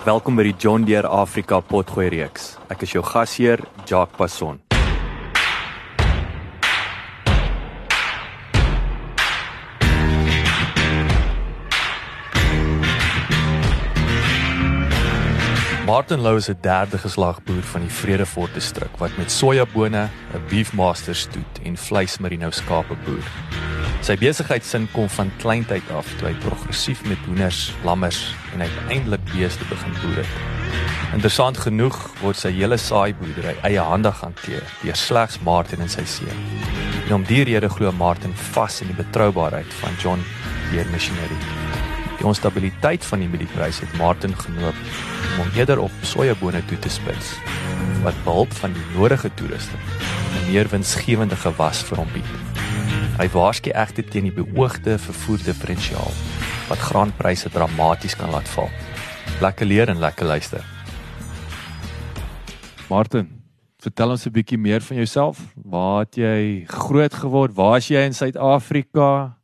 Welkom by die John Deere Afrika Potgooi reeks. Ek is jou gasheer, Jacques Passon. Martin Lou is 'n derde geslag boer van die Vredefort distrik wat met sojabone, 'n beefmaster stoet en vleis merino skape boer. Sy besigheidsin kom van kleintyd af toe hy progressief met hoenders, lammers en uiteindelik beeste begin boer het. Interessant genoeg word sy hele saaiboerdery eiehandig hanteer deur slegs Martin en sy seun. En om die rede glo Martin vas in die betroubaarheid van John Deere Machinery. Die onstabiliteit van die mieliepryse het Martin genoop om hom eerder op sojabone toe te spits wat behulp van die nodige toerusting 'n meer winsgewende gewas vir hom bied. Hy waarsku egter teen die beoogde vervoerdifferensiaal wat graanpryse dramaties kan laat val. Lekker leer en lekker luister. Martin, vertel ons 'n bietjie meer van jouself. Waar het jy groot geword? Waar is jy in Suid-Afrika?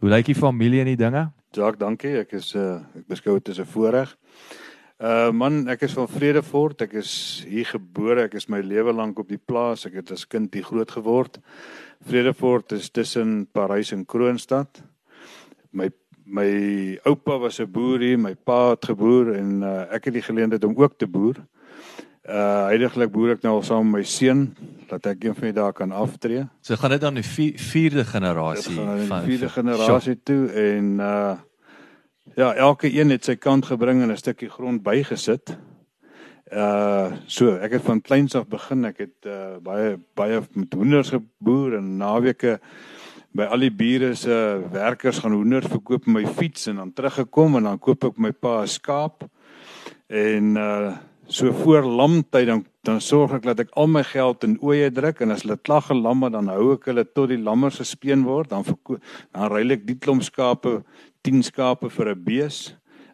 Hoe lyk die familie en die dinge? Jacques, dankie. Ek is uh ek beskou dit as 'n voorreg. Uh man, ek is van Vredefort. Ek is hier gebore. Ek is my lewe lank op die plaas. Ek het as kind hier groot geword. Vredefort is tussen Parys en Kroonstad. My my oupa was 'n boer hier, my pa het geboer en uh ek het die geleentheid om ook te boer. Uh heidaglik boer ek nou al saam met my seun dat ek een van die dae kan aftree. So gaan dit dan die vierde generasie van die vierde generasie shop. toe en uh ja, elke een het sy kant gebring en 'n stukkie grond bygesit. Uh so ek het van kleins af begin. Ek het uh baie baie met hoenders geboer en naweke by al die bure se werkers gaan hoenders verkoop met my fiets en dan teruggekom en dan koop ek my pa 'n skaap. En uh so voor lamtyd dan dan sorg ek dat ek al my geld in oeye druk en as hulle klag en lamme dan hou ek hulle tot die lammers gespeen word. Dan verkoop dan ruil ek die klomp skape 10 skape vir 'n bees.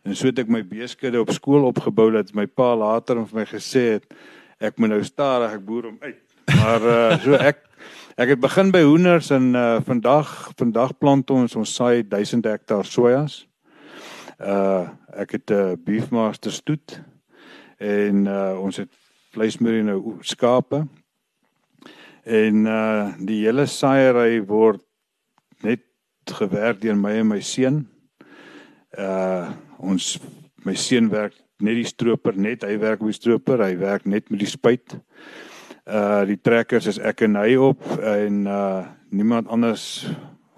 En so het ek my beeskudde op skool opgebou dat my pa later vir my gesê het ek moet nou stadig ek boer hom uit. Maar uh, so ek ek het begin by hoenders en uh, vandag vandag plant ons ons saai 1000 hektaar sojas. Uh ek het 'n uh, beefmaster stoet en uh, ons het vleismerino skape. En uh die hele saaiery word net gewerk deur my en my seun. Uh ons my seun werk net die stroper net, hy werk met die stroper, hy werk net met die spuit. Uh die trekkers is ek en hy op en uh niemand anders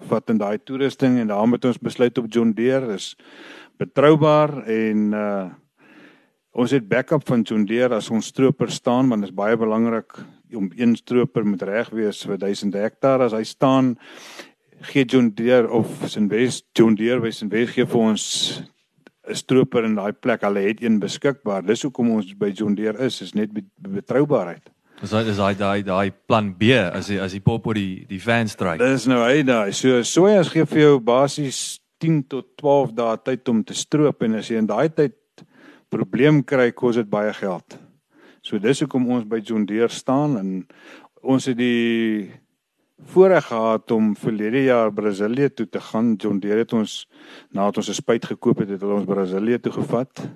vat in daai toerusting en daarom het ons besluit op John Deere is betroubaar en uh Ons het backup van John Deere as ons stroper staan want dit is baie belangrik om een stroper moet reg wees vir 1000 hektaar as hy staan gee John Deere of Sinwes John Deere wys en wys gee vir ons 'n stroper in daai plek. Hulle het een beskikbaar. Dis hoekom ons by John Deere is, is net betroubaarheid. Dis daai dis daai daai daai plan B as die, as die pop op die die van stryk. Dis nou hy daai. So sojas gee vir jou basies 10 tot 12 dae tyd om te stroop en as jy in daai tyd probleem kry, kos dit baie geld. So dis hoekom ons by John Deere staan en ons het die voorreg gehad om verlede jaar Brasilië toe te gaan. John Deere het ons nadat ons 'n spuit gekoop het, het hulle ons Brasilië toe gevat.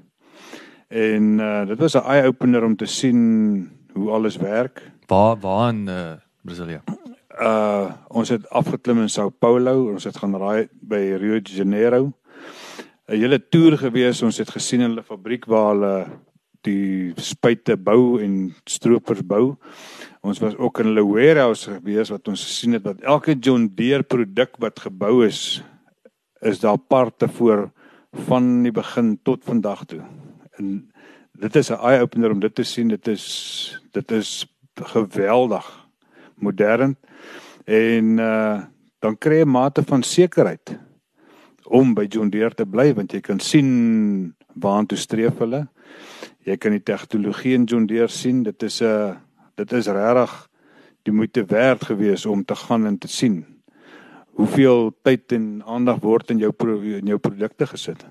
En uh, dit was 'n eye opener om te sien hoe alles werk. Waar waar in uh, Brasilië? Uh ons het afgeklim in Sao Paulo, ons het gaan raai by Rio de Janeiro. 'n hele toer gewees. Ons het gesien hulle fabriek waar hulle die spuite bou en stroopers bou. Ons was ook in hulle warehouse gewees wat ons gesien het dat elke John Deere produk wat gebou is is daar parte voor van die begin tot vandag toe. En dit is 'n eye opener om dit te sien. Dit is dit is geweldig modern en uh dan kry jy 'n mate van sekerheid om by John Deere te bly want jy kan sien waartoe streef hulle. Jy kan die tegnologie in John Deere sien. Dit is 'n uh, dit is regtig die moeite werd gewees om te gaan en te sien hoeveel tyd en aandag word in jou in jou produkte gesit.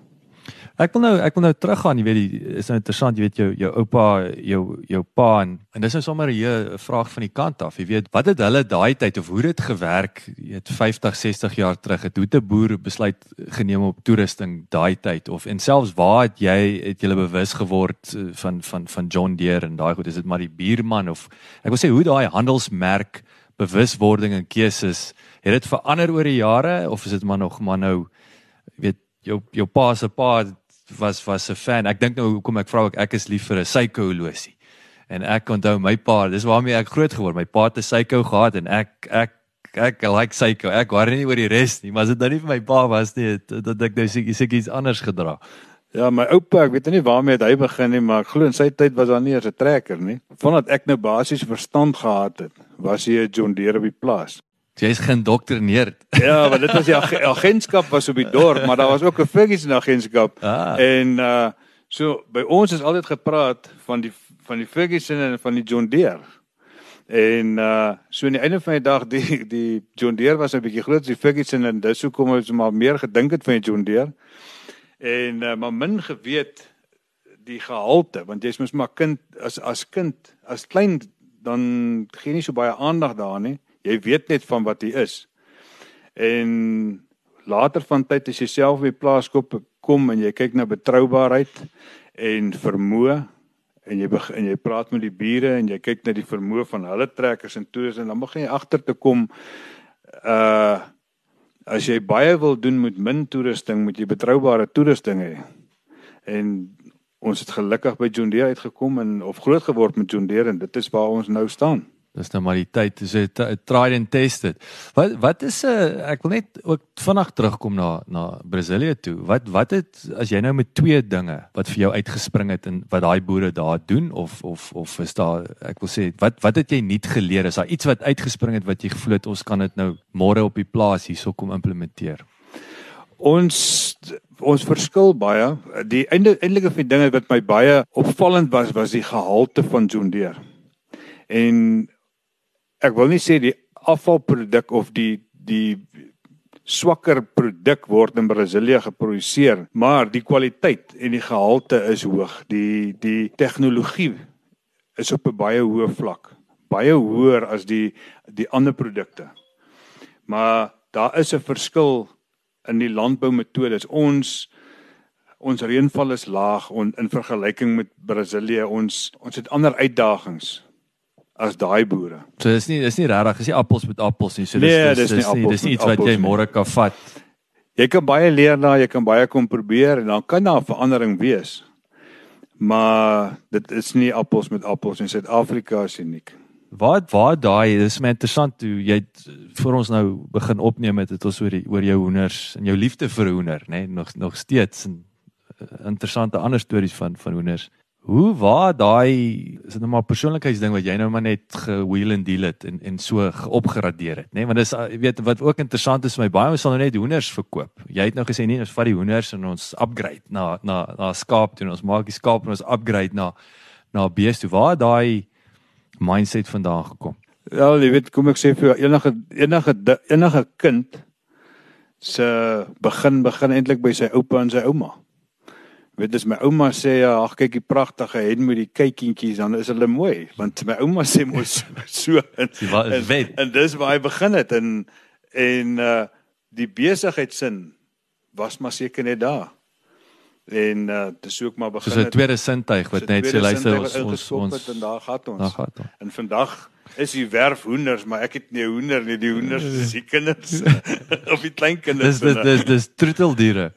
Ek wil nou ek wil nou teruggaan, jy weet die is nou interessant, jy weet jou jou oupa, jou jou pa en en dis nou sommer 'n vraag van die kant af. Jy weet, wat het hulle daai tyd of hoe dit gewerk, jy weet 50, 60 jaar terug het hoe 'n boer besluit geneem op toerusting daai tyd of en selfs waar het jy het jy bewus geword eh, van van van John Deere en daai goed, is dit maar die buurman of ek wil sê hoe daai handelsmerk bewuswording en keuses het dit verander oor die jare of is dit maar nog maar nou weet jou jou pa se pa was was 'n fan. Ek dink nou hoekom ek vra ek ek is lief vir 'n Seiko horlosie. En ek onthou my pa, dis waarmee ek groot geword. My pa het 'n Seiko gehad en ek ek ek like Seiko. Ek worry nie oor die res nie, maar as dit nou nie vir my pa was nie, dat ek nou seker seker iets anders gedra. Ja, my oupa, ek weet nie waarmee hy begin nie, maar ek glo in sy tyd was daar nie eens 'n trekker nie. Vandat ek nou basies verstand gehad het, was hy 'n John Deere op die plaas. Jy's geïndoktrineerd. Ja, want dit was die ag agentskap was op die dorp, maar daar was ook 'n Ferguson agentskap. Ah. En uh so by ons is altyd gepraat van die van die Ferguson en van die John Deere. En uh so aan die einde van die dag die die John Deere was 'n bietjie as die Ferguson en dis hoekom ons maar meer gedink het van die John Deere. En uh, maar min geweet die gehalte want jy's mos maar kind as as kind as klein dan gee nie so baie aandag daaraan nie jy weet net van wat hy is. En later van tyd as jy self by plaaskop kom en jy kyk na betroubaarheid en vermoë en jy begin jy praat met die bure en jy kyk na die vermoë van hulle trekkers en toers en dan begin jy agter te kom uh as jy baie wil doen met min toerusting moet jy betroubare toerusting hê. En ons het gelukkig by John Deere uitgekom en of groot geword met John Deere en dit is waar ons nou staan. Dis nou maar die tyd, dis 'n try and test it. Wat wat is 'n uh, ek wil net ook vinnig terugkom na na Brasilië toe. Wat wat het as jy nou met twee dinge wat vir jou uitgespring het en wat daai boere daar doen of of of is daar ek wil sê wat wat het jy nuut geleer? Is daar iets wat uitgespring het wat jy gevoel het ons kan dit nou môre op die plaas hierso kom implementeer? Ons ons verskil baie. Die einde eindelike van die dinge wat my baie opvallend was was die gehalte van John Deere. En ek wil nie sê die afvalproduk of die die swakker produk word in Brasilië geproduseer, maar die kwaliteit en die gehalte is hoog. Die die tegnologie is op 'n baie hoë vlak, baie hoër as die die ander produkte. Maar daar is 'n verskil in die landboumetodes. Ons ons reënval is laag on, in vergelyking met Brasilië. Ons ons het ander uitdagings as daai boere. So dis nie dis nie regtig, dis nie appels met appels nie. So dis nee, dis, dis, dis nie dis nie iets wat jy môre kan vat. Jy kan baie leer na, jy kan baie kom probeer en dan kan daar verandering wees. Maar dit is nie appels met appels in Suid-Afrika is uniek. Waar waar daai dis my interessant toe jy vir ons nou begin opneem het dit ons oor die, oor jou hoenders en jou liefde vir hoender nê nee, nog nog steeds en uh, interessante ander stories van van hoenders. Hoe waar daai is dit nou maar persoonlikheidsding wat jy nou maar net gewheel and deal het en en so opgeradeer het, nê? Nee? Want dis jy weet wat ook interessant is vir my baie ons sal nou net hoenders verkoop. Jy het nou gesê nee, ons vat die hoenders en ons upgrade na na na skaap toe. Ons maak die skaap en ons upgrade na na beeste. Waar daai mindset vandaan gekom? Ja, jy weet, kom ek sê vir enige enige enige kind se begin begin eintlik by sy oupa en sy ouma weet as my ouma sê ja, ag kyk die pragtige hen met die kykientjies dan is hulle mooi want my ouma sê mos so en, en, en dis waar hy begin het en en uh die besigheidsin was maar seker net daar en uh dis ook maar begin. Dis 'n tweede sintuig wat net sê luister ons ons ons en daar gaan ons. Daar gaan ons. En vandag is die werf hoenders, maar ek het nie hoender nie, die hoenders is die kinders of die kleinkinders. Dis dis dis troeteldiere.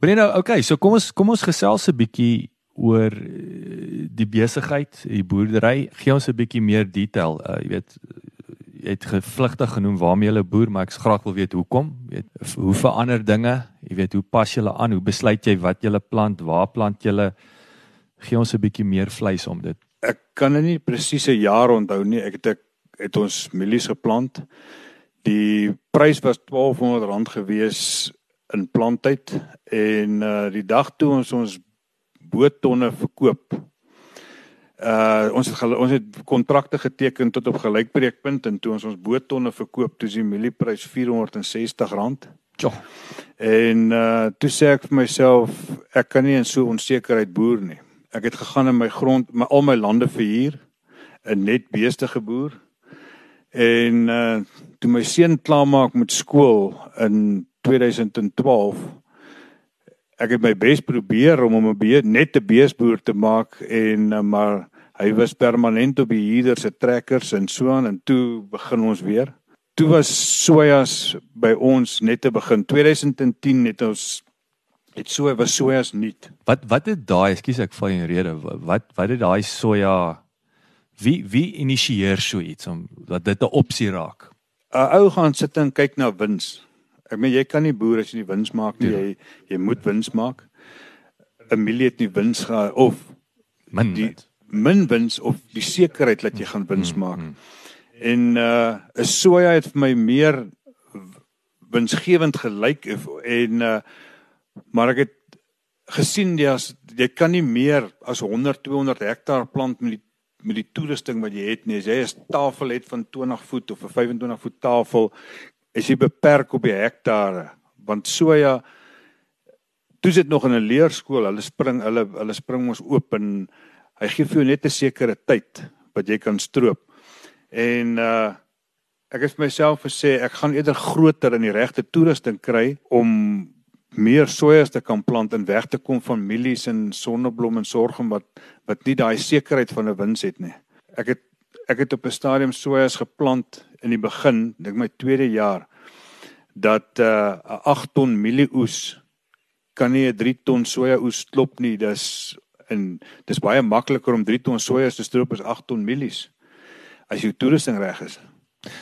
Maar nou, okay, so kom ons kom ons gesels 'n bietjie oor eh, die besigheid, die boerdery. Gee ons 'n bietjie meer detail. Uh, jy weet jy het gevlugtig genoem waarmee jy boer, maar ek graag wil weet hoekom. Jy weet hoe verander dinge? Jy weet hoe pas jy aan? Hoe besluit jy wat jy plant? Waar plant jy? Gee ons 'n bietjie meer vleis om dit. Ek kan nie presiese jaar onthou nie. Ek het ek het ons mielies geplant. Die prys was R1200 gewees in planttyd en uh die dag toe ons ons boottonne verkoop. Uh ons het ons het kontrakte geteken tot op gelykbreekpunt en toe ons ons boottonne verkoop, toe is die mielieprys R460. Ja. En uh toe sê ek vir myself, ek kan nie in so onsekerheid boer nie. Ek het gegaan in my grond, my al my lande verhuur, 'n net beeste geboer. En uh toe my seun klaarmaak met skool in 2012 ek het my bes probeer om hom 'n beet net 'n beesboer te maak en uh, maar hy was permanent op die huurder se trekkers en so aan en toe begin ons weer. Toe was sojas by ons net te begin 2010 het ons het so was sojas nuut. Wat wat het daai, ekskuus ek val in rede, wat wat het daai soja wie wie initieer so iets om dat dit 'n opsie raak? 'n Ou gaan sit en kyk na wins. Ek meen jy kan nie boer as jy nie wins maak nie. Ja. Jy jy moet wins maak. 'n Milie het nie wins gehad of min die min wins of die sekerheid dat jy gaan wins mm, maak. Mm, mm. En uh 'n soja het vir my meer winsgewend gelyk en uh maar ek het gesien jy as jy kan nie meer as 100 200 hektaar plant met die met die toerusting wat jy het nie. As jy 'n tafel het van 20 voet of 'n 25 voet tafel, is jy beperk op die hektare want soja toe sit nog in 'n leerskool hulle spring hulle hulle spring ons oop en hy gee vir jou net 'n sekere tyd wat jy kan stroop. En uh ek het myself gesê ek gaan eerder groter in die regte toerusting kry om meer sojas te kan plant en weg te kom van mielies en sonneblom en sorghum wat wat nie daai sekerheid van 'n wins het nie. Ek het ek het op 'n stadium sojas geplant in die begin, dink my tweede jaar dat 'n uh, 8 ton mielieoes kan nie 'n 3 ton soja oes klop nie. Dis en dis baie makliker om 3 ton soja te stroop as 8 ton mielies as jou toerusting reg is.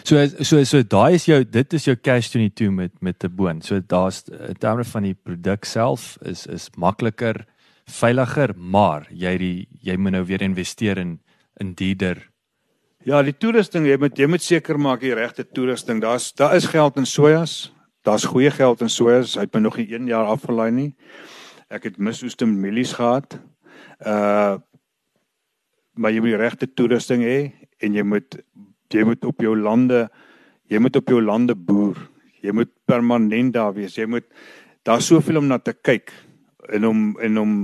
So so so daai is jou dit is jou cash 22 met met 'n boon. So daar's in terme van die produk self is is makliker, veiliger, maar jy die jy moet nou weer investeer in in dierder Ja, die toerusting, jy moet jy moet seker maak jy regte toerusting. Daar's daar is geld in sojas. Daar's goeie geld in sojas. Hy het my nog nie 1 jaar afgelaai nie. Ek het misoeste mielies gehad. Uh maar jy moet die regte toerusting hê en jy moet jy moet op jou lande jy moet op jou lande boer. Jy moet permanent daar wees. Jy moet daar's soveel om na te kyk en om en om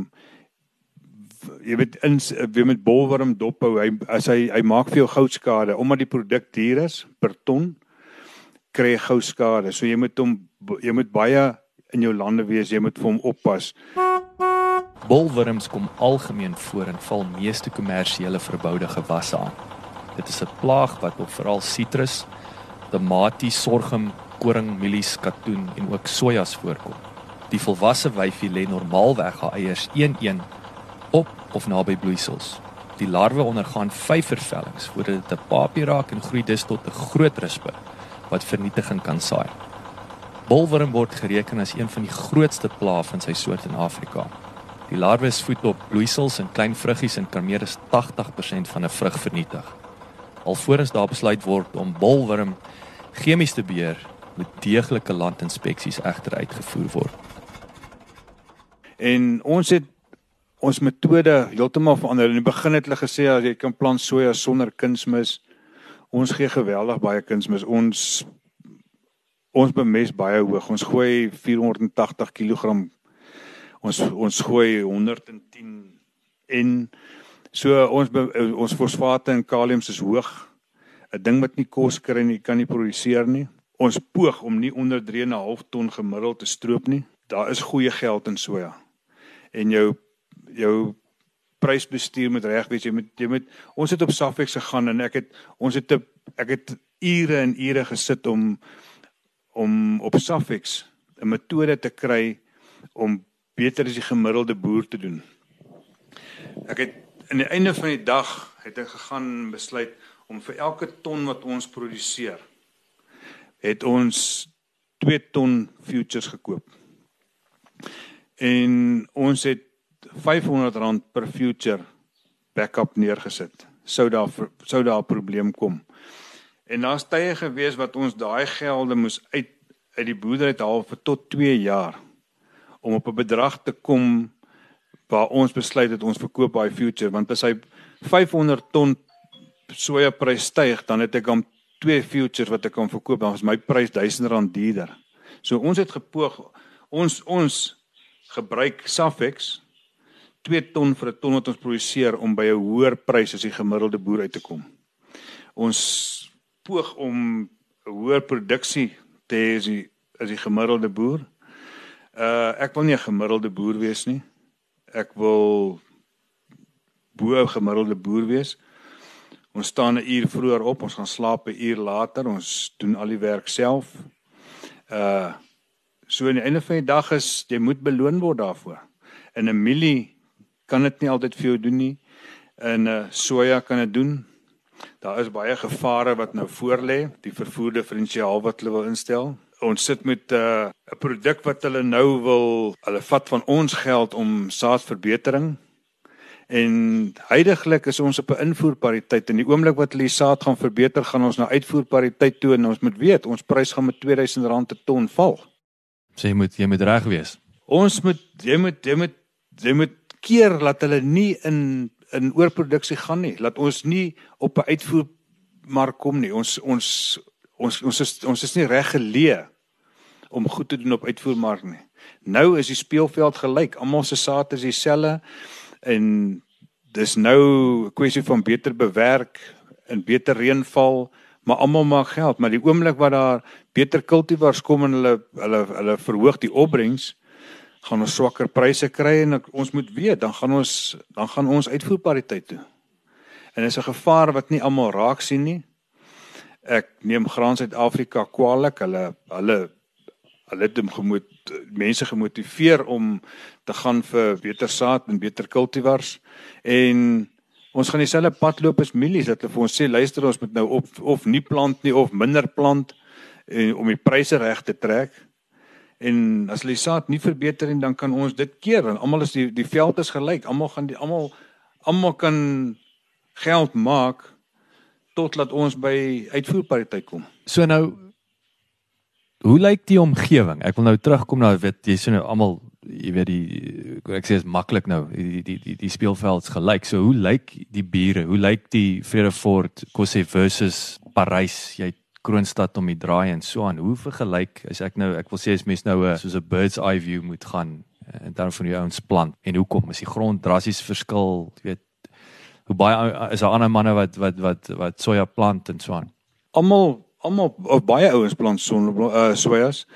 jy weet in weer met bolworm dophou hy as hy hy maak vir jou goudskade omdat die produk duur is per ton kry jy goudskade. So jy moet hom jy moet baie in jou lande wees jy moet vir hom oppas. Bolworms kom algemeen voor en val meeste kommersiële verboude gewasse aan. Dit is 'n plaag wat op veral sitrus tomaties sorghum koring mielies katoen en ook sojas voorkom. Die volwasse wyfie lê normaalweg haar eiers 1-1 op of naby bloeisels. Die larwe ondergaan vyf vervellings voordat dit 'n papie raak en groei dus tot 'n groot rispe wat vernietiging kan saai. Bolworm word gereken as een van die grootste plaae van sy soort in Afrika. Die larwe is voed op bloeisels en klein vruggies en kan meer as 80% van 'n vrug vernietig. Alvorens daar besluit word om bolworm chemies te beheer, moet deeglike landinspeksies egter uitgevoer word. En ons het ons metode heeltemal verander. In die begin het hulle gesê as jy kan plant soja sonder kunsmis. Ons gee geweldig baie kunsmis. Ons ons bemes baie hoog. Ons gooi 480 kg. Ons ons gooi 110 en so ons ons fosfate en kalium is hoog. 'n Ding wat nie kos kry nie, kan nie produseer nie. Ons poog om nie onder 3.5 ton gemiddeld te stroop nie. Daar is goeie geld in soja. En jou jou prysbestuur moet reg wees. Jy moet jy moet ons het op Safex gegaan en ek het ons het ek het ure en ure gesit om om op Safex 'n metode te kry om beter as die gemiddelde boer te doen. Ek het aan die einde van die dag het ek gegaan besluit om vir elke ton wat ons produseer het ons 2 ton futures gekoop. En ons het R500 per future backup neergesit. Sou daar sou daar 'n probleem kom. En daar's tye gewees wat ons daai gelde moes uit uit die boerdery haal vir tot 2 jaar om op 'n bedrag te kom waar ons besluit het ons verkoop daai future want as hy 500 ton soja prys styg dan het ek om twee futures wat ek kan verkoop dan is my prys R1000 duurder. So ons het gepoog ons ons gebruik Safex 2 ton vir 'n ton wat ons produseer om by 'n hoër prys as die gemiddelde boer uit te kom. Ons poog om 'n hoër produksie te hê as die as die gemiddelde boer. Uh ek wil nie 'n gemiddelde boer wees nie. Ek wil bo gemiddelde boer wees. Ons staan 'n uur vroeër op, ons gaan slaap 'n uur later, ons doen al die werk self. Uh so aan die einde van die dag is jy moet beloon word daarvoor. In 'n mielie kan dit nie altyd vir jou doen nie. In 'n uh, soja kan dit doen. Daar is baie gevare wat nou voorlê, die vervoer diferensiaal wat hulle wil instel. Ons sit met uh, 'n uh, produk wat hulle nou wil, hulle vat van ons geld om saadverbetering. En heidaglik is ons op 'n invoerpariteit en die oomblik wat hulle die saad gaan verbeter, gaan ons na uitvoerpariteit toe en ons moet weet ons prys gaan met R2000 per ton val. So jy moet jy moet reg wees. Ons moet jy moet jy moet jy moet keer dat hulle nie in in oorproduksie gaan nie. Laat ons nie op 'n uitvoermark kom nie. Ons ons ons ons is ons is nie reg geleë om goed te doen op uitvoermark nie. Nou is die speelveld gelyk. Almal se saad is dieselfde en dis nou 'n kwessie van beter bewerk en beter reënval, maar almal maak geld, maar die oomblik wat daar beter kultivars kom en hulle hulle hulle verhoog die opbrengs, gaan ons swakker pryse kry en ons moet weet dan gaan ons dan gaan ons uitvoerpariteit toe. En dis 'n gevaar wat nie almal raak sien nie. Ek neem Graan Suid-Afrika kwaliek. Hulle hulle hulle het gemoed mense gemotiveer om te gaan vir beter saad en beter kultivars en ons gaan dieselfde pad loop as mielies dat hulle vir ons sê luister ons moet nou op of nie plant nie of minder plant en om die pryse reg te trek en as hulle die saad nie verbeter nie dan kan ons dit keer en almal is die die veld is gelyk. Almal gaan die almal almal kan geld maak totdat ons by uitvoerpariteit kom. So nou hoe lyk die omgewing? Ek wil nou terugkom na weet jy sien nou almal jy weet die ek sê is maklik nou die die die die speelvelds gelyk. So hoe lyk die bure? Hoe lyk die Vredefort Kosse versus Parys? Jy Kroonstad om die draai en so aan. Hoe vergelyk as ek nou ek wil sê as mens nou 'n soos 'n bird's eye view moet gaan en dan van die ouens plant en hoekom is die grond drassies verskil, jy weet hoe baie is daar ander manne wat wat wat wat soja plant en so aan. Almal almal of baie ouens plant son uh, sojas.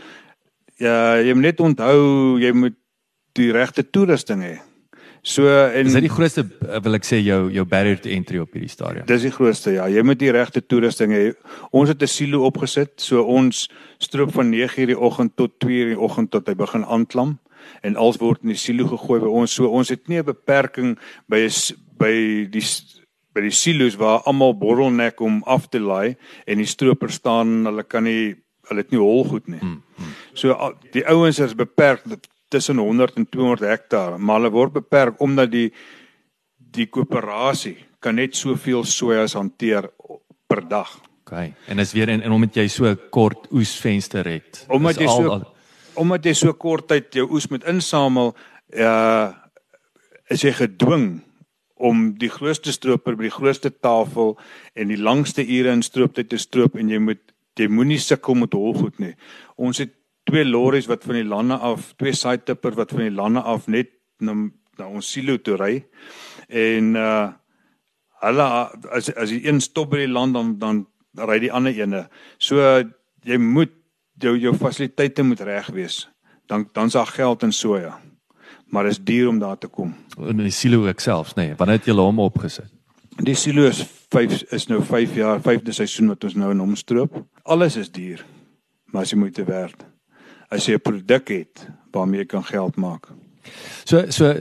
Ja, jy moet net onthou jy moet die regte toerusting hê. So en is dit die grootste eh, wil ek sê jou jou barrier to entry op hierdie stadium. Dis die grootste ja. Jy moet die regte toerusting hê. Ons het 'n silo opgesit. So ons stroop van 9:00 die oggend tot 2:00 die oggend tot hy begin aanklam en alles word in die silo gegooi by ons. So ons het nie 'n beperking by by die by die silo's waar almal bottleneck om af te laai en die stroopers staan, hulle kan nie hulle het nie hol goed nie. Hmm, hmm. So die ouens is beperk tussen 100 en 200 hektaar, maar hulle word beperk omdat die die koöperasie kan net soveel sojas hanteer per dag. OK. En is weer en, en omdat jy so kort oesvenster het. Omdat jy so al, omdat jy so kort tyd jou oes moet insamel, uh is jy gedwing om die grootste stroper by die grootste tafel en die langste ure in strooptyd te stroop en jy moet jy moenie sukkel met holgoed nie. Ons het twee lorries wat van die lande af, twee side tippers wat van die lande af net na, na ons silo toe ry. En uh hulle as as die een stop by die land dan dan ry die ander ene. So jy moet jou jou fasiliteite moet reg wees. Dan dan's daar geld in soja. Maar dit is duur om daar te kom. In die silo ek selfs nê. Nee, wanneer het jy hom opgesit? Die silo is 5 is nou 5 jaar, 5de seisoen wat ons nou in hom stroop. Alles is duur. Maar jy moet te werk as jy 'n produk het waarmee jy kan geld maak. So so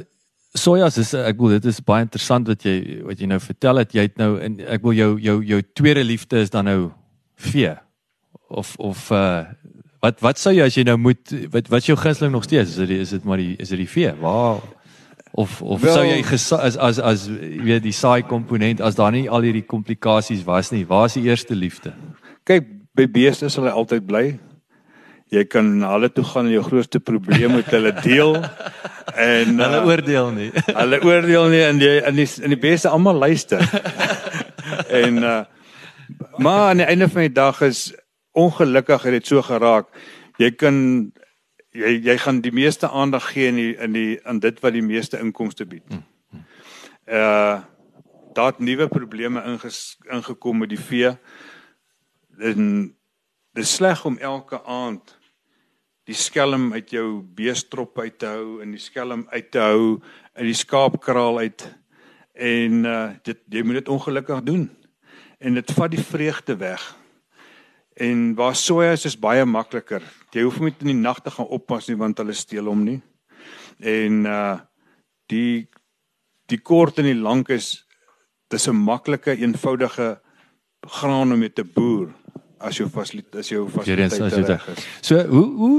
sojas is ek wil dit is baie interessant wat jy wat jy nou vertel het. Jy het nou en ek wil jou jou jou tweede liefde is dan nou vee. Of of uh wat wat sou jy as jy nou moet wat wat is jou gunsteling nog steeds? Is dit is dit maar die is dit die vee? Waar? Of of well, sou jy as as as jy weet die saai komponent as daar nie al hierdie komplikasies was nie waar is die eerste liefde? Kyk by beeste sal hy altyd bly jy kan na hulle toe gaan en jou grootste probleem met hulle deel en hulle uh, oordeel nie hulle oordeel nie en jy in die in die beste almal luister en uh, maar aan die einde van die dag is ongelukkig het dit so geraak jy kan jy jy gaan die meeste aandag gee in die in die aan dit wat die meeste inkomste bied. Uh daar het nuwe probleme ingekom met die vee. En dit is sleg om elke aand die skelm uit jou beestrop uit te hou en die skelm uit te hou uit die skaapkraal uit en uh dit jy moet dit ongelukkig doen. En dit vat die vreugde weg. En waar soja is is baie makliker. Jy hoef nie in die nag te gaan oppas nie want hulle steel hom nie. En uh die die kort en die lank is dis 'n maklike eenvoudige graan om mee te boer as jou fasiliteit as jou fasiliteit reg is. So hoe hoe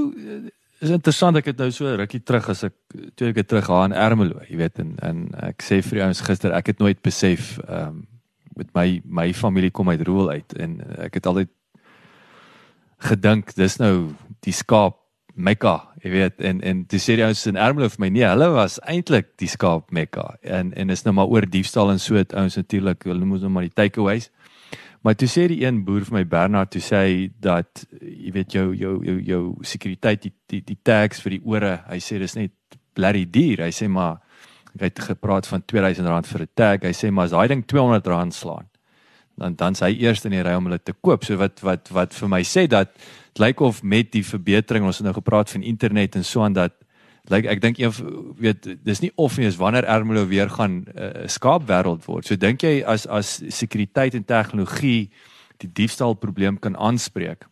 is interessant ek het nou so rukkie terug as ek twee weke terug gaan in Ermelo, jy weet en en ek sê vir die ouens gister ek het nooit besef ehm um, met my my familie kom uit Roel uit en ek het altyd gedink dis nou die skaap Mekka, jy weet en en dis sê die ouens in Ermelo vir my nee, hulle was eintlik die skaap Mekka en en is nou maar oor diefstal en so het ouens natuurlik hulle moes nou maar die takeaways. Maar toe sê die een boer vir my Bernard toe sê hy dat jy weet jou jou jou jou sekuriteit die die die tags vir die ore, hy sê dis net bloody duur. Hy sê maar hy het gepraat van R2000 vir 'n tag. Hy sê maar as daai ding R200 slaan dan dan sy eers in die ry om hulle te koop. So wat wat wat vir my sê dat lyk of met die verbetering ons het nou gepraat van internet en so aan dat lyk ek dink een weet dis nie of nie is wanneer Ermelo weer gaan 'n uh, skaapwêreld word. So dink jy as as sekuriteit en tegnologie die diefstal probleem kan aanspreek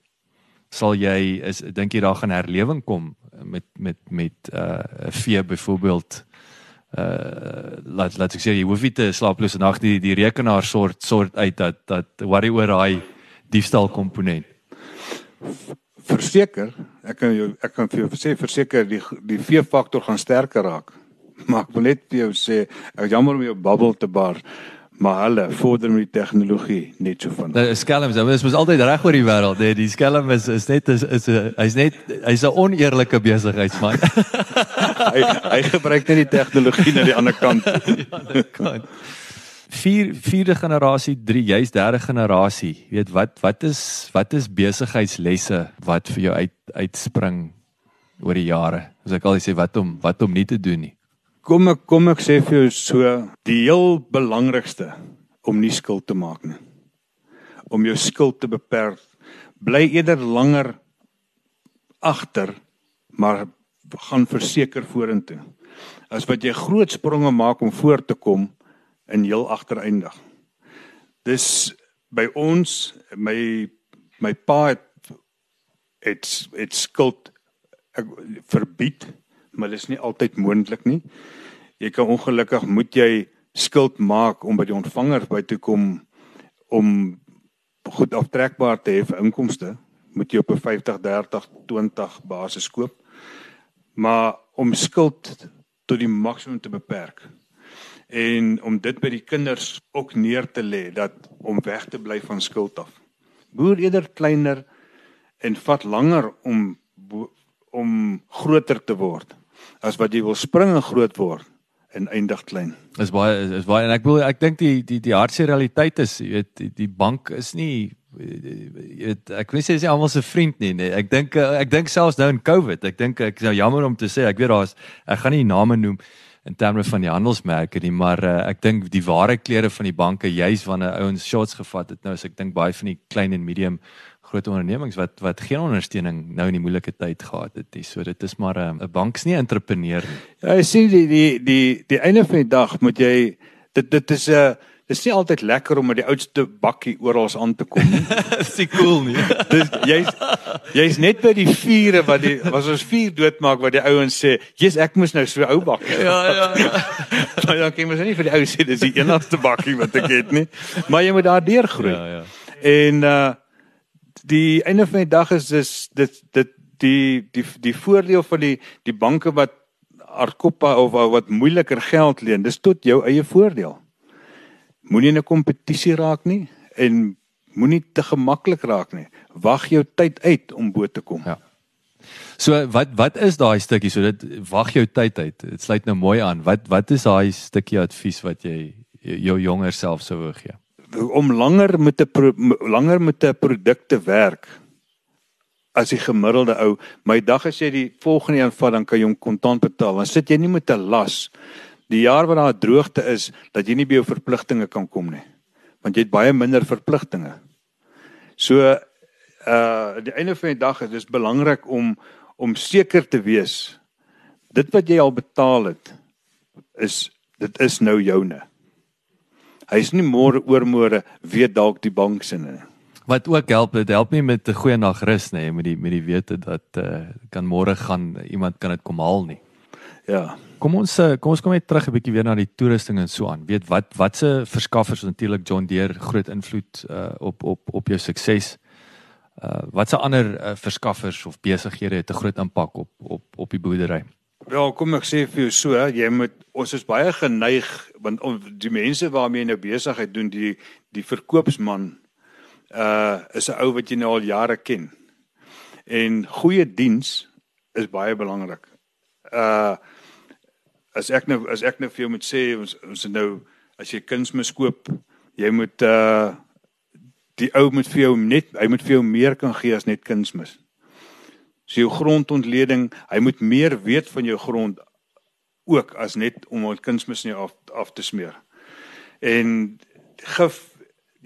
sal jy is dink jy daar gaan herlewing kom met met met 'n uh, vee byvoorbeeld uh laat laat ek sê jy hoef nie te slaaplose nag die die rekenaar sort sort uit dat dat worry oor daai diefstal komponent. Verseker, ek kan jou ek kan vir jou sê verseker die die vee faktor gaan sterker raak. Maar ek wil net vir jou sê, ek jammer om jou bubble te bar maar hulle vorder met die tegnologie net so van. Die skelm is mos altyd reg oor die wêreld, nee, die skelm is is net is is hy's net hy's 'n oneerlike besigheidsman. hy hy gebruik net die tegnologie na die ander kant. die ander kant. Vier vierde generasie, drie juist derde generasie. Weet wat wat is wat is besigheidslesse wat vir jou uit uitspring oor die jare? As ek al sê wat om wat om nie te doen nie. Kom ek kom ek sê vir jou so, die heel belangrikste om nie skuld te maak nie. Om jou skuld te beperk. Bly eerder langer agter, maar gaan verseker vorentoe. As wat jy groot spronge maak om voor te kom in heel agtereindig. Dis by ons my my pa het het, het skuld ek, verbied maar dit is nie altyd moontlik nie. Jy kan ongelukkig moet jy skuld maak om by die ontvanger by te kom om goed aftrekbaar te hê vir inkomste, moet jy op 'n 50 30 20 basis koop. Maar om skuld tot die maksimum te beperk en om dit by die kinders ook neer te lê dat om weg te bly van skuld af. Boer eerder kleiner en vat langer om om groter te word as wat jy wil spring en groot word en eindig klein. Is baie is baie en ek wil ek dink die die die hartse realiteit is jy weet die, die bank is nie jy weet ek wil sê jy is almal se vriend nie nee. Ek dink ek dink selfs nou in Covid, ek dink ek is nou jammer om te sê ek weet daar's ek gaan nie name noem in terme van die handelsmerke nie, maar uh, ek dink die ware klere van die banke juis wanneer ouens shots gevat het nou as ek dink baie van die klein en medium groot ondernemings wat wat geen ondersteuning nou in die moeilike tyd gehad het nie. So dit is maar 'n 'n bank's nie 'n entrepreneur nie. Ja, jy sien die die die die einde van die dag moet jy dit dit is 'n dis nie altyd lekker om met die oudste bakkie oral aan te kom nie. Dis nie cool nie. Dis jy's jy's net by die vure wat die was ons vier doodmaak wat die ouens sê, "Jesus, ek moes nou so ou bakkie." ja, ja, ja. Maar dan kan jy mos nie vir die ou sê dis die enigste bakkie wat ek het nie. Maar jy moet daar deurgroei. Ja, ja. En uh die einde van die dag is dis dit dit die die die voordeel van die die banke wat hardkoppa of wat moeiliker geld leen, dis tot jou eie voordeel. Moenie in 'n kompetisie raak nie en moenie te gemaklik raak nie. Wag jou tyd uit om bo te kom. Ja. So wat wat is daai stukkie so dit wag jou tyd uit. Dit sluit nou mooi aan. Wat wat is daai stukkie advies wat jy jou jonger self sou wou gee? Om langer met 'n langer met 'n produk te werk as die gemiddelde ou. My dag as jy die volgende een vat dan kan jy hom kontant betaal. Dan sit jy nie met 'n las die jaar wat daar droogte is dat jy nie by jou verpligtinge kan kom nie. Want jy het baie minder verpligtinge. So uh die einde van die dag is dit belangrik om om seker te wees dit wat jy al betaal het is dit is nou joune. Hy's nie môre oormôre weet dalk die bank se nie. Wat ook help, dit help nie met 'n goeie nag rus nê, met die met die wete dat uh kan môre gaan iemand kan dit kom haal nie. Ja. Kom ons uh, kom ons kom net terug 'n bietjie weer na die toerusting en so aan. Weet wat watse verskaffers natuurlik John Deere groot invloed uh op op op jou sukses. Uh watse ander uh, verskaffers of besighede het 'n groot impak op op op die boerdery? Wel, kom ek sê vir jou so, jy moet ons is baie geneig want om, die mense waarmee jy nou besigheid doen, die die verkoopsman uh is 'n ou wat jy nou al jare ken. En goeie diens is baie belangrik. Uh as ek nou as ek nou vir jou moet sê ons ons nou as jy kunsmis koop, jy moet uh die ou moet vir jou net hy moet vir jou meer kan gee as net kunsmis. So jou grondontleding, hy moet meer weet van jou grond ook as net om ons kunsmis nie af af te smeer. En gif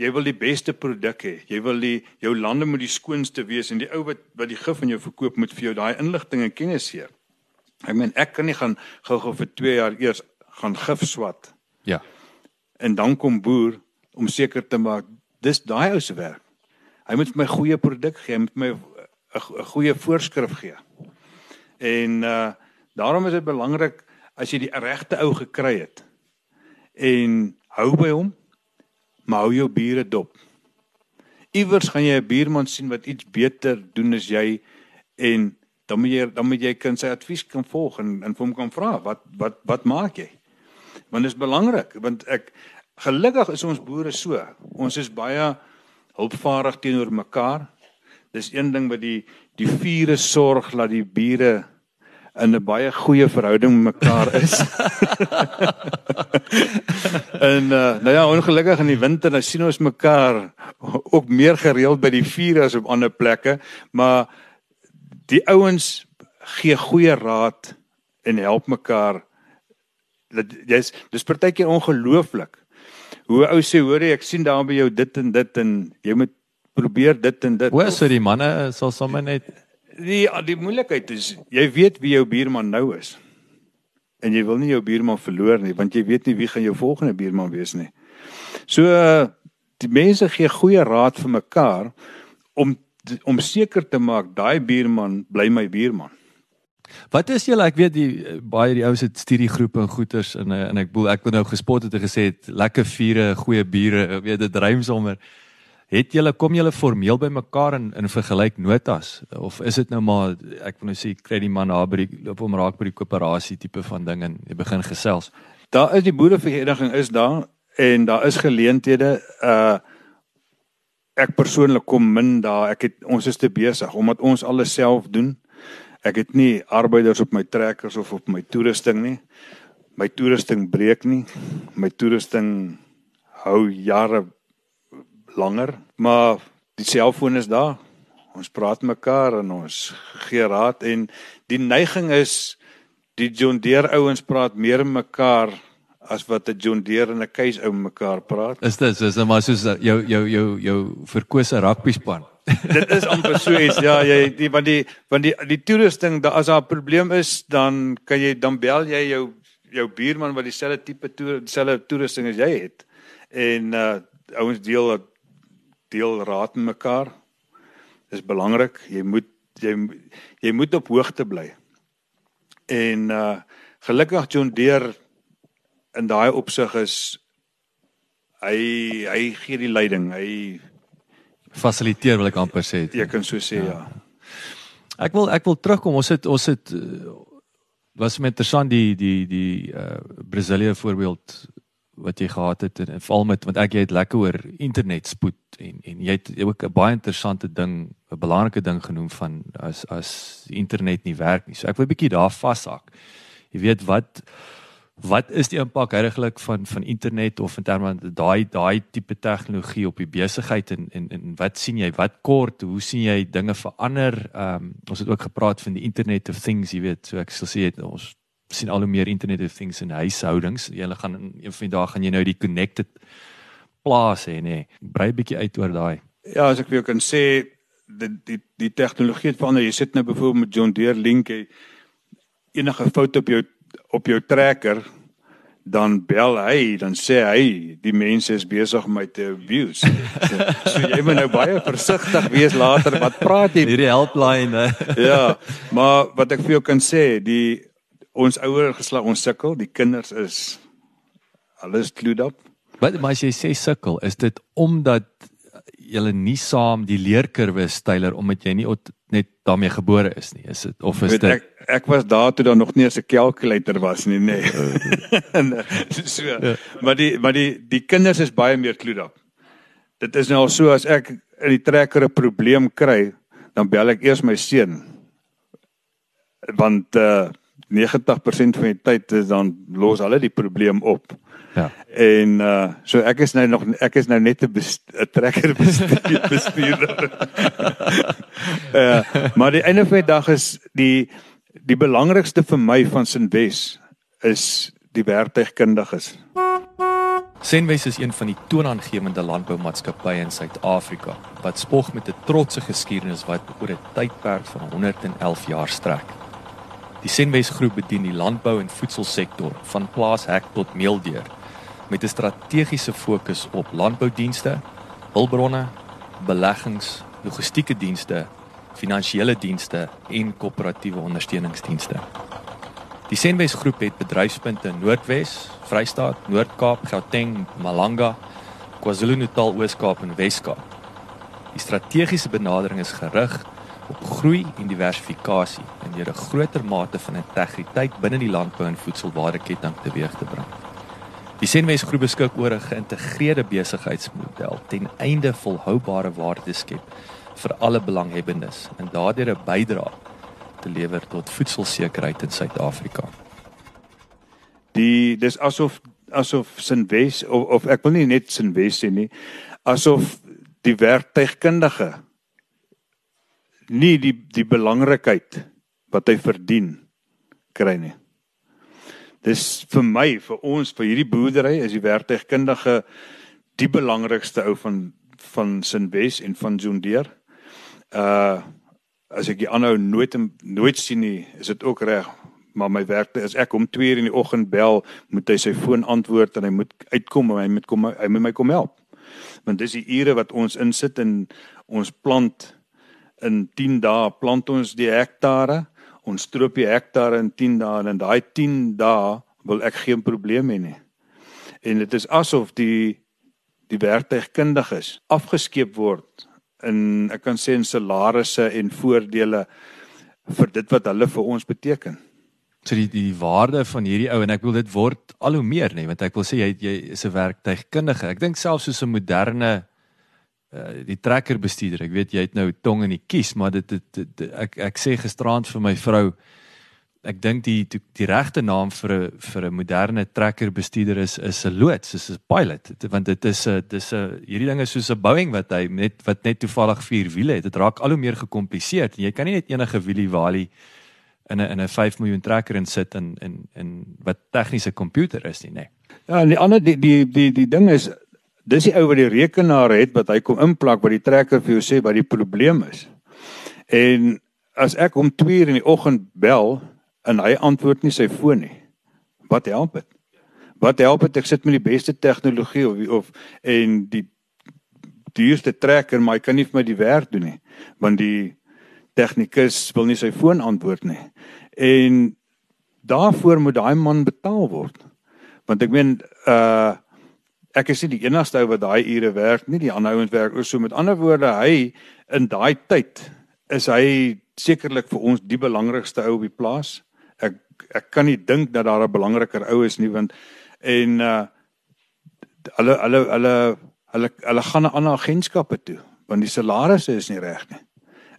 jy wil die beste produk hê. Jy wil die jou lande moet die skoonste wees en die ou wat wat die gif aan jou verkoop moet vir jou daai inligting en kennis gee. Ek meen ek kan nie gaan gou-gou vir 2 jaar eers gaan gif swat. Ja. En dan kom boer om seker te maak dis daai ou se werk. Hy moet my goeie produk gee, hy moet my 'n goeie voorskrif gee. En uh daarom is dit belangrik as jy die regte ou gekry het en hou by hom, maar hou jou bure dop. Iewers gaan jy 'n buurman sien wat iets beter doen as jy en dan moet jy dan moet jy kan sy advies kan volg en en hom kan vra wat wat wat maak jy? Want dit is belangrik want ek gelukkig is ons boere so. Ons is baie hulpvaardig teenoor mekaar. Dis een ding wat die die vure sorg dat die bure in 'n baie goeie verhouding met mekaar is. en uh, nou ja, ongelukkig in die winter dan sien ons mekaar ook meer gereeld by die vure as op ander plekke, maar die ouens gee goeie raad en help mekaar. Dat jy's dis partykeer ongelooflik. Hoe ou sê hoor ek sien daar by jou dit en dit en jy moet probeer dit en dit. Hoe so die manne sal sommer net die die moeilikheid is jy weet wie jou buurman nou is. En jy wil nie jou buurman verloor nie want jy weet nie wie gaan jou volgende buurman wees nie. So die mense gee goeie raad vir mekaar om om seker te maak daai buurman bly my buurman. Wat is julle ek weet die baie die ouens het studiegroepe en goeters en en ek bedoel ek het nou gespot het en gesê het lekker vure, goeie bure, weet dit rym sommer. Het julle kom julle formeel by mekaar in in vergelyk notas of is dit nou maar ek wil nou sê kry die man daar by die loop om raak by die koöperasie tipe van ding en jy begin gesels. Daar is die boerevereniging is daar en daar is geleenthede uh ek persoonlik kom min daar. Ek het ons is te besig omdat ons alles self doen. Ek het nie arbeiders op my trekkers of op my toerusting nie. My toerusting breek nie. My toerusting hou jare langer, maar die selfoon is daar. Ons praat mekaar en ons gee raad en die neiging is die John Deere ouens praat meer mekaar as wat 'n John Deere en 'n Keis ou mekaar praat. Is dit is dit maar soos jou jou jou jou verkose rugby span. dit is amper so iets ja jy die want die want die die toerusting da as daar 'n probleem is dan kan jy dan bel jy jou jou buurman wat dieselfde tipe toer dieselfde toerusting as jy het En uh ouens deel deel raad met mekaar. Dis belangrik. Jy moet jy jy moet op hoogte bly. En uh gelukkig John Deere in daai opsig is hy hy gee die leiding. Hy fasiliteer wil ek amper sê. Jy kan so sê ja. ja. Ek wil ek wil terugkom. Ons het ons het was met interessant die die die uh Brasilia voorbeeld wat jy gehad het en veral met want ek jy het lekker oor internet spoed en en jy het ook 'n baie interessante ding 'n belangrike ding genoem van as as internet nie werk nie. So ek wil 'n bietjie daar vashak. Jy weet wat wat is die impak heidaglik van van internet of in terme van daai daai tipe tegnologie op die besigheid en en en wat sien jy? Wat kort hoe sien jy dinge verander? Ehm um, ons het ook gepraat van die internet of things jy weet so ek sal sê ons sien al hoe meer internet of things in huishoudings. Jy gaan een van die dae gaan jy nou die connected plaas hê nê. Brei bietjie uit oor daai. Ja as ek vir jou kan sê die die die tegnologie het verander. Jy sit nou byvoorbeeld met John Deere link jy enige fout op jou op jou trekker dan bel hy dan sê hy die mense is besig om my te abuse. So, so jy moet nou baie versigtig wees later wat praat jy hierdie helpline. ja, maar wat ek vir jou kan sê, die ons ouer geslag ons sukkel, die kinders is alles clued up. Wat maar as jy sê sukkel, is dit omdat julle nie saam die leerkurwe styler omdat jy nie net daarmee gebore is nie. Is dit of is dit ek, ek was daar toe daar nog nie 'n kalkulator was nie, nê. Nee. so. Ja. Maar die maar die die kinders is baie meer kloed op. Dit is nou al so as ek in die trekker 'n probleem kry, dan bel ek eers my seun. Want uh 90% van die tyd is dan los hulle die probleem op. Ja. En uh so ek is nou nog ek is nou net 'n trekker bestuurder. bestuurder. uh, maar die einde van die dag is die die belangrikste vir my van Sinwes is die werktuigkundiges. Sinwes is een van die toonaangewende landboumaatskappye in Suid-Afrika wat spog met 'n trotse geskiedenis wat oor 'n tydperk van 111 jaar strek. Die Sinwes groep bedien die landbou en voedselsektor van plaashek tot meeldeur met 'n strategiese fokus op landboudienste, hulpbronne, beleggings, logistieke dienste, finansiële dienste en koöperatiewe ondersteuningsdienste. Die Senwes groep het bedryfspunte in Noordwes, Vrystaat, Noord-Kaap, Gauteng, Malanga, KwaZulu-Natal, Oos-Kaap en Wes-Kaap. Die strategiese benadering is gerig op groei en diversifikasie en deur 'n groter mate van integriteit binne die landbou en voedselwaardeketting teweeg te bring. Die Senwes groep beskik oor 'n geïntegreerde besigheidsmodel ten einde volhoubare waarde te skep vir alle belanghebbendes en daardeur 'n bydrae te lewer tot voedselsekerheid in Suid-Afrika. Die dis asof asof Senwes of, of ek wil nie net Senwes sê nie, asof die werktuigkundige nie die die belangrikheid wat hy verdien kry nie dis vir my vir ons vir hierdie boerdery is die werktuigkundige die belangrikste ou van van Sinwes en van John Deere. Uh as ek die aanhou nooit nooit sien nie, is dit ook reg, maar my werk is ek om 2 uur in die oggend bel, moet hy sy foon antwoord en hy moet uitkom en hy moet kom hy moet my kom help. Want dis die ure wat ons insit in ons plant in 10 dae plant ons die hektare ons stroop die hektare in 10 dae en in daai 10 dae wil ek geen probleem hê nie. En dit is asof die die werktuigkundiges afgeskeep word in ek kan sê in salarisse en voordele vir dit wat hulle vir ons beteken. So die die waarde van hierdie ou en ek wil dit word al hoe meer nê want ek wil sê jy jy is 'n werktuigkundige. Ek dink selfs soos 'n moderne uh, die trekker bestuurder. Ek weet jy het nou tong in die kies, maar dit, dit, dit, ek ek sê gisterand vir my vrou ek dink die die, die regte naam vir 'n vir 'n moderne trekker bestuurder is is 'n loods, is 'n pilot. Want dit is 'n dis 'n hierdie ding is soos 'n Boeing wat hy net wat net toevallig vier wiele het. Dit raak al hoe meer gekompliseer. Jy kan nie net enige wielie walie in 'n in 'n 5 miljoen trekker in sit en en en wat tegniese komputer is nie, nê. Nee. Ja, en die ander die die die die ding is Dis die ou wat die rekenaar het wat hy kom inplak wat die trekker vir jou sê wat die probleem is. En as ek om 2 uur in die oggend bel en hy antwoord nie sy foon nie. Wat help dit? Wat help dit ek sit met die beste tegnologie of of en die duurste trekker, maar hy kan nie vir my die werk doen nie, want die tegnikus wil nie sy foon antwoord nie. En daarvoor moet daai man betaal word. Want ek meen uh ek is nie die enigste ou wat daai ure werk nie, die ander ouens werk ook so. Met ander woorde, hy in daai tyd is hy sekerlik vir ons die belangrikste ou op die plaas. Ek ek kan nie dink dat daar 'n belangriker ou is nie want en uh hulle hulle hulle hulle hulle gaan na ander agentskappe toe want die salarisse is nie reg nie.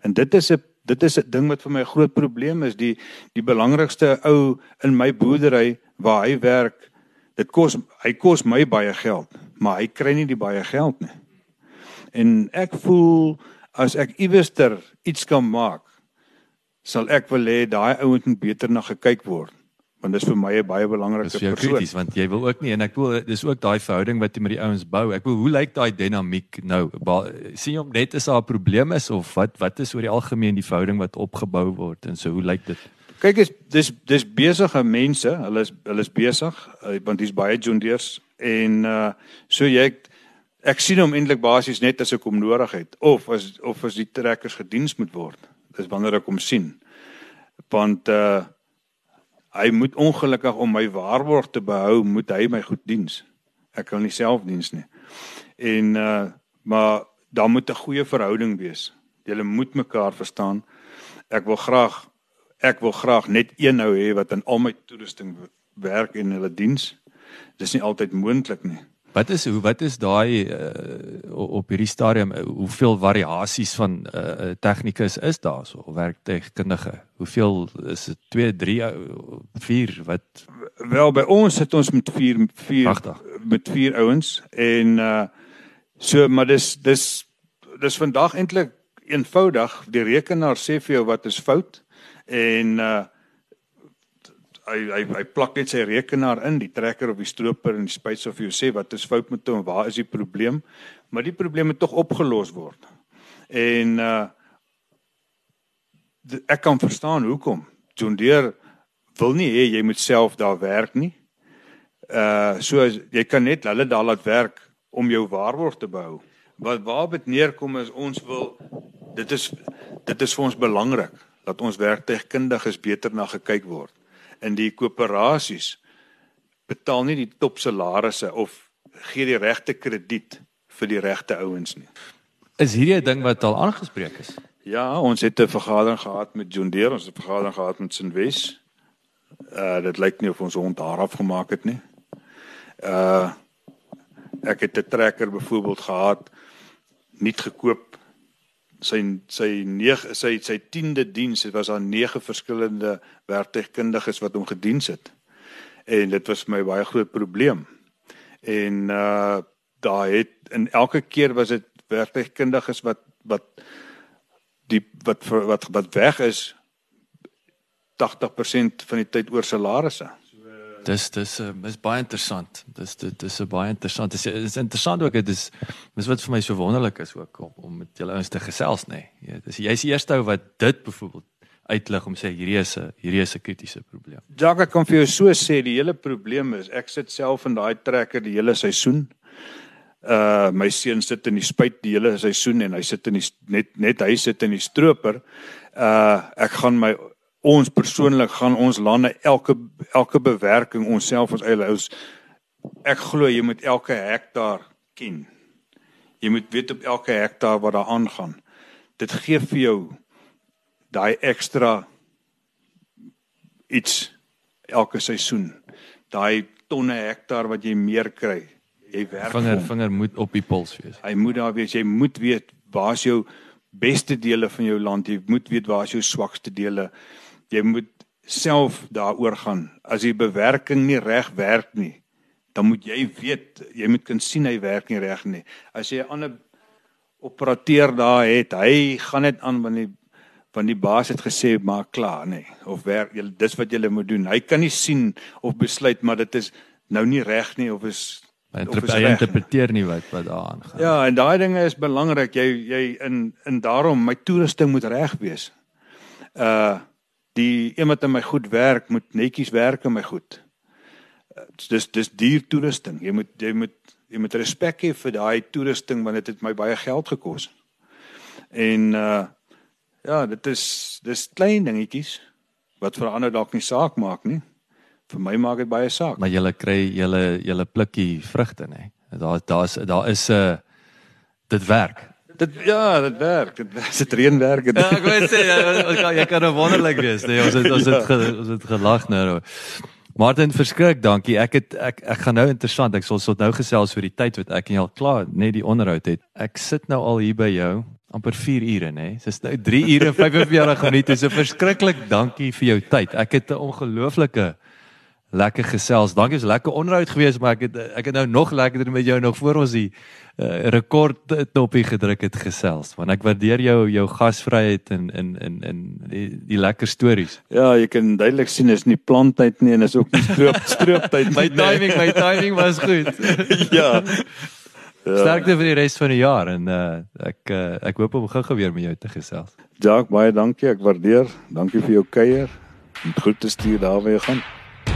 En dit is 'n dit is 'n ding wat vir my 'n groot probleem is die die belangrikste ou in my boerdery waar hy werk dit kos hy kos my baie geld maar hy kry nie die baie geld nie. En ek voel as ek iewester iets kan maak sal ek wil hê daai ouens moet beter na gekyk word want dis vir my 'n baie belangrike persoon. Dis krities want jy wil ook nie en ek wil dis ook daai verhouding wat jy met die ouens bou. Ek wil hoe lyk daai dinamiek nou? sien jy om net is daar 'n probleem is of wat wat is oor die algemeen die verhouding wat opgebou word en so hoe lyk dit? Kyk is dis dis besige mense. Hulle is hulle is besig eh, want dis baie jondeers en uh so jy ek sien hom eintlik basies net as ek hom nodig het of as of as die trekkers gediens moet word. Dis wanneer ek hom sien. Want uh hy moet ongelukkig om my waarborg te behou, moet hy my goed diens. Ek kan nie self diens nie. En uh maar daar moet 'n goeie verhouding wees. Julle moet mekaar verstaan. Ek wil graag ek wil graag net een nou hê wat in al my toerusting werk en hulle diens. Dis nie altyd moontlik nie. Wat is hoe wat is daai uh, op hierdie stadium uh, hoeveel variasies van uh, tegnikus is daar so werktegnikundige hoeveel is dit? 2 3 4 wat? Wel by ons sit ons met 4 4 met 4 ouens en uh, so maar dis dis dis vandag eintlik eenvoudig. Die rekenaar sê vir jou wat is fout en uh, hy hy hy plak net sy rekenaar in, die trekker of die stroper en die spuit of jy sê wat is fout met hom, waar is die probleem? Maar die probleem moet tog opgelos word. En uh ek kan verstaan hoekom. John Deere wil nie hê jy moet self daar werk nie. Uh so as, jy kan net hulle daar laat werk om jou waarborg te behou. Wat waar dit neerkom is ons wil dit is dit is vir ons belangrik dat ons werktuigkundiges beter na gekyk word in die koöperasies betaal nie die top salarisse of gee die regte krediet vir die regte ouens nie. Is hierdie 'n ding wat al aangespreek is? Ja, ons het 'n vergadering gehad met John Deere, ons het 'n vergadering gehad met Sinwes. Uh dit lyk nie of ons hond daar afgemaak het nie. Uh ek het 'n trekker byvoorbeeld gehad nie gekoop sy sy 9 sy sy 10de diens het was daar 9 verskillende werktuigkundiges wat hom gediens het. En dit was my baie groot probleem. En uh daar het in elke keer was dit werktuigkundiges wat wat die wat wat wat weg is 80% van die tyd oor salarisse. Dis dis uh, is baie interessant. Dis dit dis 'n baie interessant. Dis is interessant ook dit is dis wat vir my so wonderlik is ook om, om met julle ouens te gesels nê. Nee. Ja, dis jy's die eerste ou wat dit byvoorbeeld uitlig om sê hierdie is 'n hierdie is 'n kritiese probleem. Jacques kan vir jou so sê die hele probleem is ek sit self in daai trekker die hele seisoen. Uh my seun sit in die spuit die hele seisoen en hy sit in die net net hy sit in die stroper. Uh ek gaan my ons persoonlik gaan ons lande elke elke bewerking onsself ons eie ons ek glo jy moet elke hektaar ken. Jy moet weet op elke hektaar wat daar aangaan. Dit gee vir jou daai ekstra iets elke seisoen. Daai tonne hektaar wat jy meer kry. Jy werk vinger om. vinger moet op die puls wees. Hy moet daar wees. Jy moet weet waar is jou beste dele van jou land. Jy moet weet waar is jou swakste dele jy moet self daaroor gaan. As die bewerking nie reg werk nie, dan moet jy weet, jy moet kan sien hy werk nie reg nie. As jy 'n ander operateur daar het, hy gaan net aan wanneer die van die baas het gesê maar klaar nê of werk jy dis wat jy moet doen. Hy kan nie sien of besluit maar dit is nou nie reg nie of is Hy interpreteer nie wat wat daar aangaan. Ja, en daai dinge is belangrik. Jy jy in in daarom my toerusting moet reg wees. Uh die een wat in my goed werk moet netjies werk in my goed. dis dis duur toerusting. Jy moet jy moet jy moet respek hê vir daai toerusting want dit het my baie geld gekos. En uh ja, dit is dis klein dingetjies wat vir ander dalk nie saak maak nie. Vir my maak dit baie saak. Maar jy kry jy jy plukkie vrugte nê. Daar daar's daar is 'n uh, dit werk. Dit ja, dit werk. Dit is dit reënwerk. Ja, ek wou sê ja, jy kan nou wonderlik wees. Nee, ons het ons het ge, ons het gelag nou. Martin verskrik, dankie. Ek het ek ek gaan nou interessant. Ek sal sot nou gesels oor die tyd wat ek en jy al klaar net die onderhoud het. Ek sit nou al hier by jou amper 4 ure nê. Dis nou 3 ure 45 minute. So verskriklik dankie vir jou tyd. Ek het 'n ongelooflike lekker gesels. Dankie, is lekker onderhoud geweest, maar ek het ek het nou nog lekkerder met jou nog voor ons die uh, rekord knoppie gedruk het gesels. Want ek waardeer jou jou gasvryheid en in in in die, die lekker stories. Ja, jy kan duidelik sien is nie planttyd nie en is ook nie stroop strooptyd nie. my timing, my timing was goed. ja. Ja. Sterkte vir die res van die jaar en uh, ek uh, ek hoop om gou-gou weer met jou te gesels. Jacques, baie dankie. Ek waardeer. Dankie vir jou kuier. Goed te stuur daar waar jy gaan.